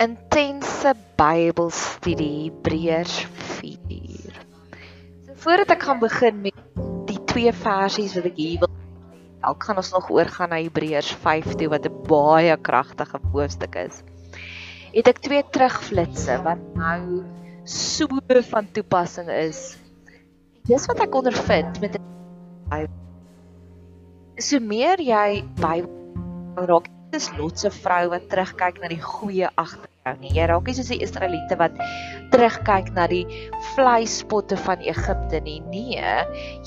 intense Bybelstudie Hebreërs 4. So voordat ek gaan begin met die twee versies wat ek hier wil Elk gaan ons nog oorgaan na Hebreërs 5 toe wat 'n baie kragtige hoofstuk is. Het ek twee terugflitsse wat nou so van toepassing is. Dis wat ek ondervind met so meer jy by raak dis lotse vrou wat terugkyk na die goeie agter jou nie. Jy raak nie soos die Israeliete wat terugkyk na die vleispotte van Egipte nie. Nee,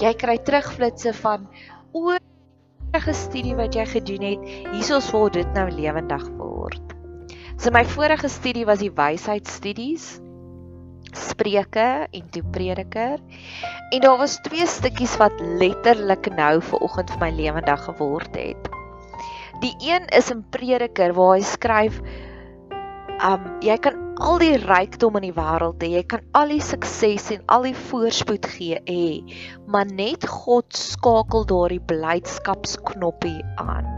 jy kry terugflitsse van o, 'n studie wat jy gedoen het. Hiersoos word dit nou lewendig word. So my vorige studie was die wysheidstudies. Spreuke en toe Prediker. En daar was twee stukkies wat letterlik nou vir oggend vir my lewendig geword het. Die een is in Prediker waar hy skryf um jy kan al die rykdom in die wêreld hê, jy kan al die sukses en al die voorspoed gee hê, maar net God skakel daardie blydskapsknoppie aan.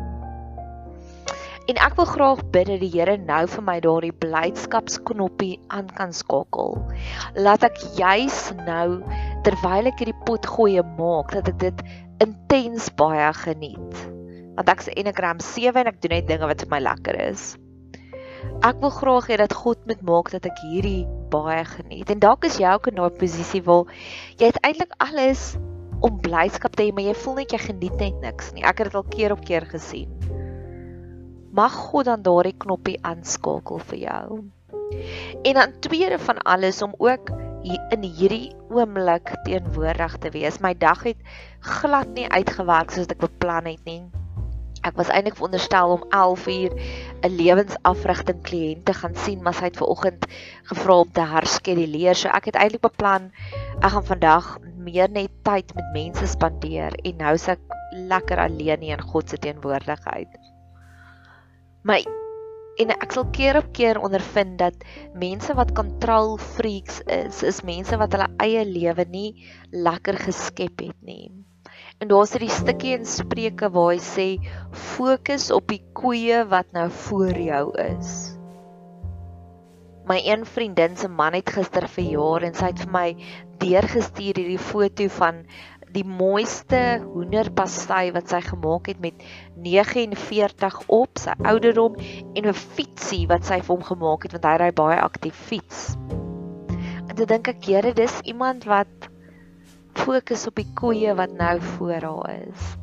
En ek wil graag bid dat die Here nou vir my daardie blydskapsknoppie aan kan skakel. Laat ek juis nou terwyl ek hierdie pot gooi maak, dat ek dit intens baie geniet. Want ek's Enneagram 7 en ek doen net dinge wat vir my lekker is. Ek wil graag hê dat God moet maak dat ek hierdie baie geniet. En dalk is jy ook in daai posisie waar jy eintlik alles om blydskap te hê, maar jy voel net jy geniet net niks nie. Ek het dit al keer op keer gesien. Mag God dan daardie knoppie aanskakel vir jou. En dan tweede van alles om ook hier in hierdie oomblik teenwoordig te wees. My dag het glad nie uitgewerk soos ek beplan het nie. Ek was eintlik veronderstel om 11uur 'n lewensafrigting kliënt te gaan sien, maar sy het ver oggend gevra om te herskeduleer. So ek het eintlik beplan ek gaan vandag meer net tyd met mense spandeer en nou se ek lekker alleen in God se teenwoordigheid. My en ek sal keer op keer ondervind dat mense wat control freaks is, is mense wat hulle eie lewe nie lekker geskep het nie. En daar's hierdie stukkie in Spreuke waar hy sê fokus op die koeie wat nou voor jou is. My een vriendin se man het gister verjaar en sy het vir my deurgestuur hierdie foto van die mooiste hoenderpastei wat sy gemaak het met 49 op sy ouderdom en 'n fietsie wat sy vir hom gemaak het want hy ry baie aktief fiets. En dit dink ek, Here, dis iemand wat fokus op die koeie wat nou voor haar is.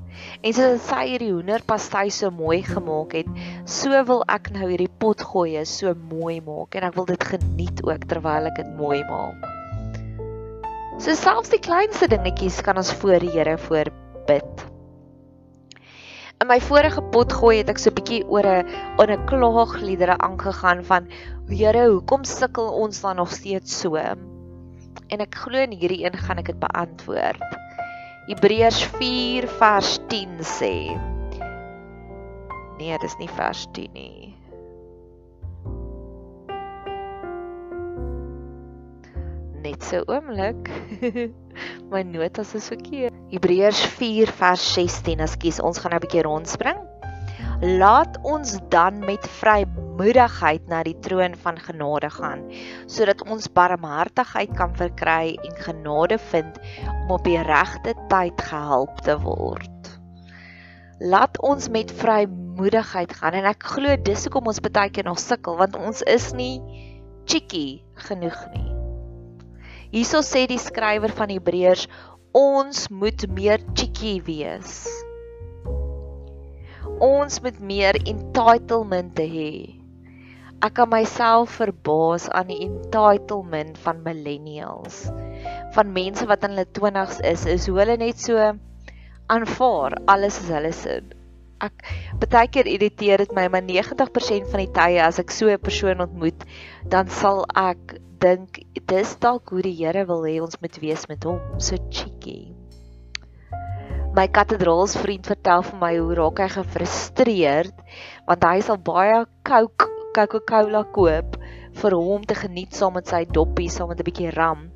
En so sy hierdie hoenderpastei so mooi gemaak het, so wil ek nou hierdie pot gooi so mooi maak en ek wil dit geniet ook terwyl ek dit mooi maak. So selfs die kleinste dingetjies kan ons voor die Here voorbid. In my vorige pot gooi het ek so 'n bietjie oor 'n oor 'n klaagliedere aangegaan van Here, hoekom sukkel ons dan nog steeds so? En ek glo in hierdie een gaan ek dit beantwoord. Hebreërs 4 vers 10 sê. Nee, dis nie vers 10 nie. Net so oomblik. My notas is verkeerd. Hebreërs 4 vers 16. Ekskuus, ons gaan nou 'n bietjie rondspring. Laat ons dan met vrymoedigheid na die troon van genade gaan, sodat ons barmhartigheid kan verkry en genade vind om op die regte tyd gehelp te word. Laat ons met vrymoedigheid gaan en ek glo dis hoekom ons baie keer nog sukkel want ons is nie cheeky genoeg nie. Hierso sê die skrywer van Hebreërs ons moet meer cheeky wees ons met meer entitlement hê. Ek kan myself verbaas aan die entitlement van millennials. Van mense wat in hulle 20's is, is hoe hulle net so aanvaar alles is hulle sin. Ek baie keer irriteer dit my, maar 90% van die tye as ek so 'n persoon ontmoet, dan sal ek dink dis dalk hoe die Here wil hê ons moet wees met hom, so cheeky my kathedraals vriend vertel vir my hoe raak hy gefrustreerd want hy sal baie Coke Coca-Cola koop vir hom te geniet saam met sy doppie saam met 'n bietjie ram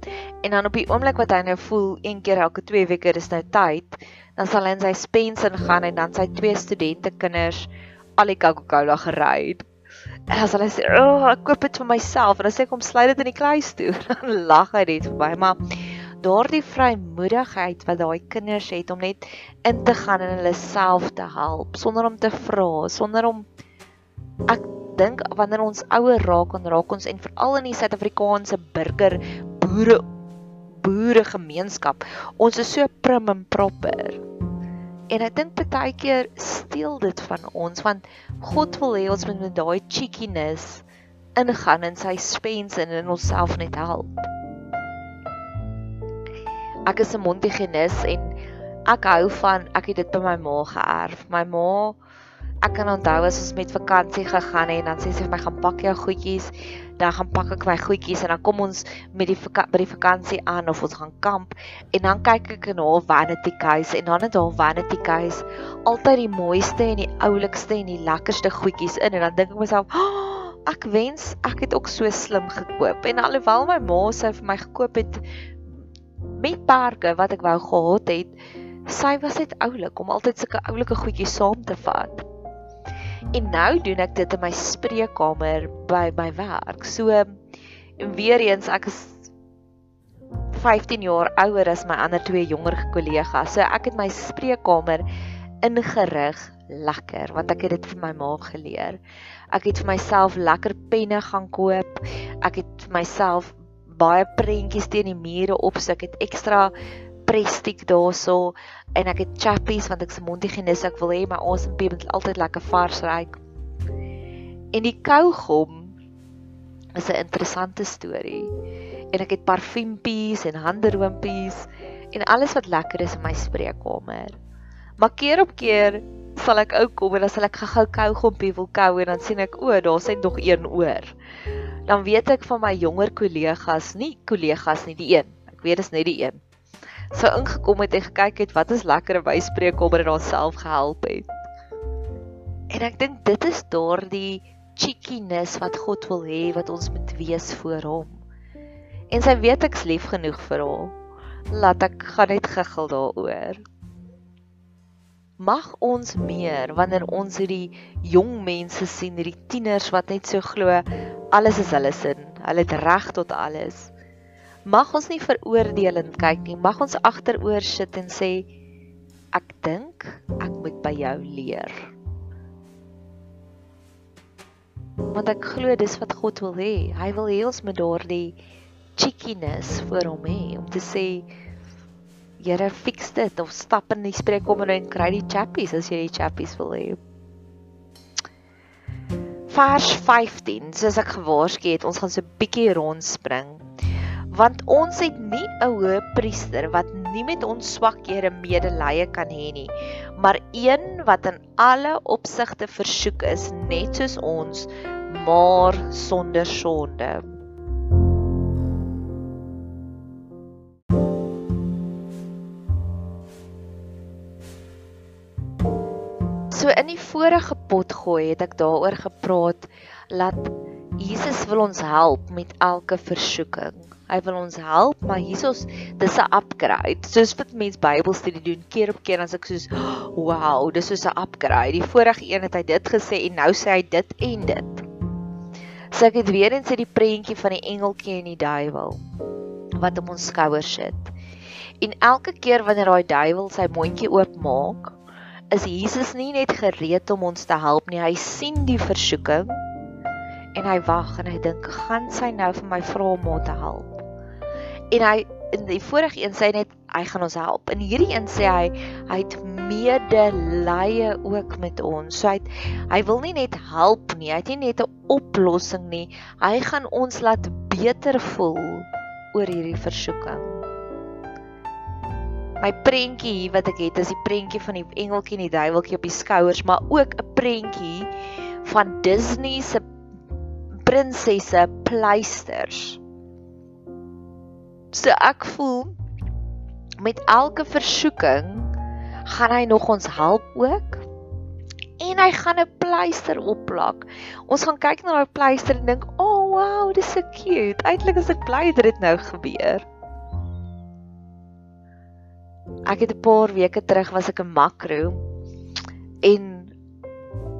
en dan op die oomblik wat hy nou voel een keer elke 2 weke is nou tyd dan sal hy in sy spens ingaan en dan sy twee studente kinders al die Coca-Cola gery het En as hulle sê, "O, oh, ek koop dit vir myself." En dan sê ek, "Kom sluit dit in die kluis toe." Dan lag hy net vir my, maar daardie vrymoedigheid wat daai kinders het om net in te gaan en hulle self te help sonder om te vra, sonder om ek dink wanneer ons ouer raak en raak ons en veral in die Suid-Afrikaanse burger boere boere gemeenskap, ons is so prim en proper. En ek dink baie keer steel dit van ons want God wil hê ons moet met daai cheekiness ingaan in sy spens en in onsself net help ek is 'n Montigenis en ek hou van ek het dit by my ma geërf. My ma ek kan onthou as ons met vakansie gegaan het en dan sê sy vir my gaan pak jou goedjies, dan gaan pak ek my goedjies en dan kom ons met die by die vakansie aan of ons gaan kamp en dan kyk ek in haar vanity case en dan het haar vanity case altyd die mooiste en die oulikste en die lekkerste goedjies in en dan dink ek myself oh, ek wens ek het ook so slim gekoop en alhoewel my ma sê vir my gekoop het met parke wat ek wou gehad het, sy was net oulik om altyd sulke oulike goedjies saam te vat. En nou doen ek dit in my spreekkamer by my werk. So weer eens ek is 15 jaar ouer as my ander twee jonger kollegas. So ek het my spreekkamer ingerig lekker want ek het dit vir my ma geleer. Ek het vir myself lekker penne gaan koop. Ek het vir myself baie prentjies teen die mure op, so ek het ekstra prestiek daarso en ek het chappies want ek se mondhygiënis ek wil hê my asempie moet altyd lekker vars ruik. En die kougom is 'n interessante storie. En ek het parfuumpies en handeroopies en alles wat lekker is in my spreekkamer. Maar keer op keer sal ek ou kom en dan sal ek gou-gou kougompie wil kou en dan sien ek o, daar's net nog een oor dan weet ek van my jonger kollegas, nie kollegas nie, die een. Ek weet dis net die een. So ingekom het en gekyk het wat is lekker by spreekkommer en homself gehelp het. En ek dink dit is daardie cheekiness wat God wil hê wat ons moet wees voor hom. En sy weet ek's lief genoeg vir hom. Laat ek gaan net giggel daaroor. Mag ons meer wanneer ons hierdie jong mense sien, hierdie tieners wat net so glo alles is hulle sin. Hulle het reg tot alles. Mag ons nie veroordelend kyk nie. Mag ons agteroor sit en sê ek dink ek moet by jou leer. Want ek glo dis wat God wil hê. Hy wil hê ons moet daardie cheekiness vir hom hê om te sê Here fix dit of stap in die spreekkamer en kry die chappies as jy die chappies wil hê vers 15, soos ek gewaarsku het, ons gaan so 'n bietjie rondspring. Want ons het nie 'n hoë priester wat nie met ons swakhede medelee kan hê nie, maar een wat in alle opsigte versoek is net soos ons, maar sonder sonde. So in die vorige pot gooi het ek daaroor gepraat dat Jesus wil ons help met elke versoeking. Hy wil ons help, maar hiersoos dis 'n upgrade. Soos wat mense Bybelstudie doen keer op keer as ek soos wow, dis soos 'n upgrade. Die vorige een het hy dit gesê en nou sê hy dit en dit. So ek het weer eens uit die prentjie van die engeltjie en die duiwel wat op ons skouers sit. En elke keer wanneer daai duiwel sy mondjie oopmaak, is Jesus nie net gereed om ons te help nie. Hy sien die versoeking en hy wag en hy dink, "Gaan sy nou vir my vra om te help?" En hy in die vorige een sê net hy gaan ons help. In hierdie een sê hy hy het medelee ook met ons. So hy het, hy wil nie net help nie, hy het nie net 'n oplossing nie. Hy gaan ons laat beter voel oor hierdie versoeking. My prentjie hier wat ek het is die prentjie van die engeltjie en die duiweltjie op die skouers, maar ook 'n prentjie van Disney se prinsesse pleisters. So ek voel met elke versoeking gaan hy nog ons help ook en hy gaan 'n pleister opplak. Ons gaan kyk na daai pleister en dink, "O, oh, wow, dis so cute." Eintlik is ek bly dit het nou gebeur. Ek het 'n paar weke terug was ek in Makro en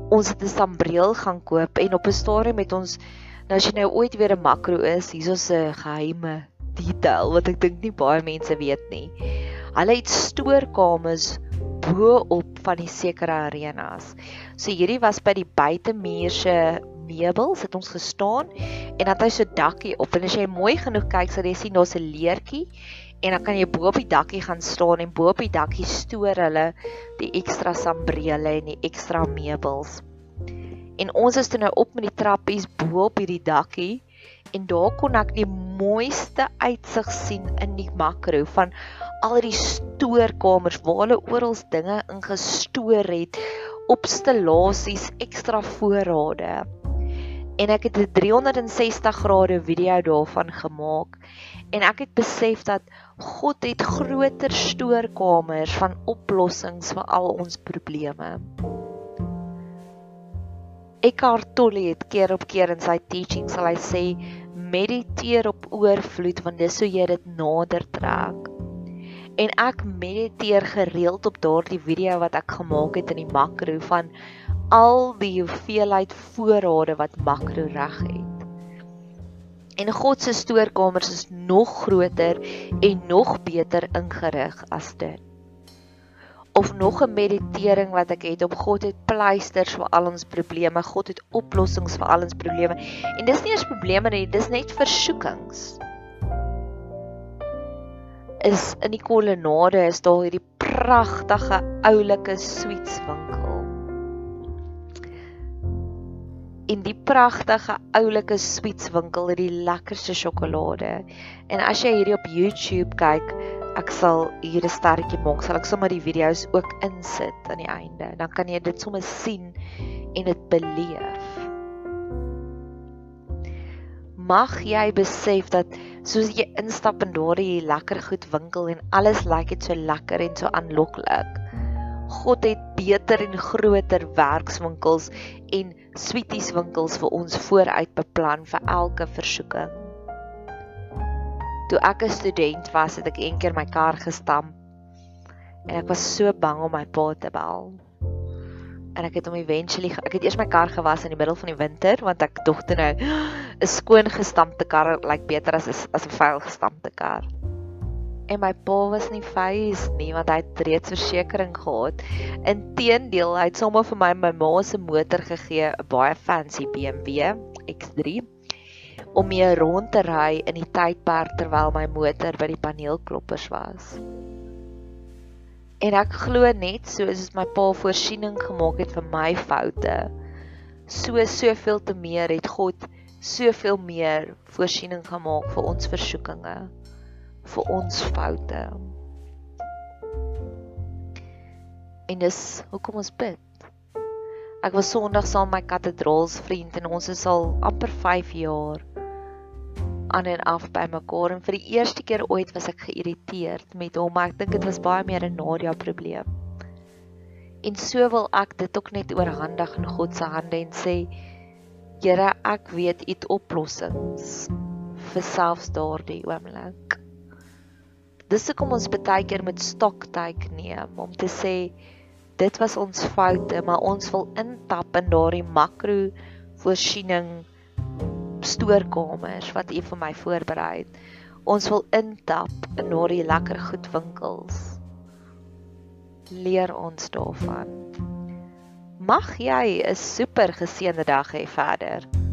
ons het 'n sambreel gaan koop en op 'n stadium met ons nou as jy nou ooit weer 'n makro is, hier's ons 'n geheime detail wat ek dink nie baie mense weet nie. Hulle het stoorkamers bo op van die sekere arenas. So hierdie was by die buitemuur se meubels het ons gestaan en dan het hy so dakkie op en as jy mooi genoeg kyk sal jy sien daar's 'n leertjie en dan kan jy bo op die dakkie gaan staan en bo op die dakkie stoor hulle die ekstra sambrele en die ekstra meubels. En ons is toe nou op met die trappies bo op hierdie dakkie en daar kon ek die mooiste uitsig sien in die makro van al die stoorkamers waar hulle oral dinge ingestoor het op stallasies ekstra voorrade. En ek het 'n 360 grade video daarvan gemaak en ek het besef dat God het groter stoorkamers van oplossings vir al ons probleme. Eckhart Tolle het keer op keer in sy teachings sal hy sê mediteer op oorvloed want dis hoe jy dit nader trek. En ek mediteer gereeld op daardie video wat ek gemaak het in die makro van al die hoeveelheid voorrade wat makro reg het. En God se stoorkamers is nog groter en nog beter ingerig as dit. Of nog 'n meditering wat ek het op God het pleisters vir al ons probleme, God het oplossings vir al ons probleme. En dis nie eens probleme nie, dis net versoekings. Is in die kolonnade is daar hierdie pragtige oulike sweetswinkel en die pragtige oulike sweetswinkel het die lekkerste sjokolade. En as jy hierdie op YouTube kyk, ek sal hier 'n sterretjie maak, sal ek sommer die video's ook insit aan die einde. Dan kan jy dit sommer sien en dit beleef. Mag jy besef dat soos jy instap in daardie lekker goed winkel en alles lyk dit so lekker en so aanloklik. God het beter en groter werkswinkels en sweetieswinkels vir ons vooruit beplan vir elke versoeking. Toe ek 'n student was, het ek eendag my kar gestamp en ek was so bang om my pa te bel. En ek het hom eventually ek het eers my kar gewas in die middel van die winter want ek dog toe nou 'n skoon gestampte kar lyk like beter as as 'n vuil gestampte kar en my pa was nie fees nie want hy het reeds versekerings gehad. Inteendeel, hy het sommer vir my my ma se motor gegee, 'n baie fancy BMW X3 om mee rond te ry in die tydperk terwyl my motor by die paneelkloppers was. En ek glo net soos my pa voorsiening gemaak het vir my foute, so soveel te meer het God soveel meer voorsiening gemaak vir ons versoekinge vir ons foute. En dis hoekom ons bid. Ek was Sondag saam met my kathedraals vriend en ons is al amper 5 jaar aan en af by mekaar en vir die eerste keer ooit was ek geïrriteerd met hom, maar ek dink dit was baie meer 'n Nadia probleem. En so wil ek dit ook net oorhandig in God se hande en sê Here, ek weet u het oplossings vir selfs daardie oomblik dis hoekom ons baie keer met stoktyd neem om te sê dit was ons foute, maar ons wil intap in daardie makro voorsiening stoorkamers wat U vir my voorberei het. Ons wil intap in daardie lekker goed winkels. Leer ons daarvan. Mag jy 'n super geseënde dag hê verder.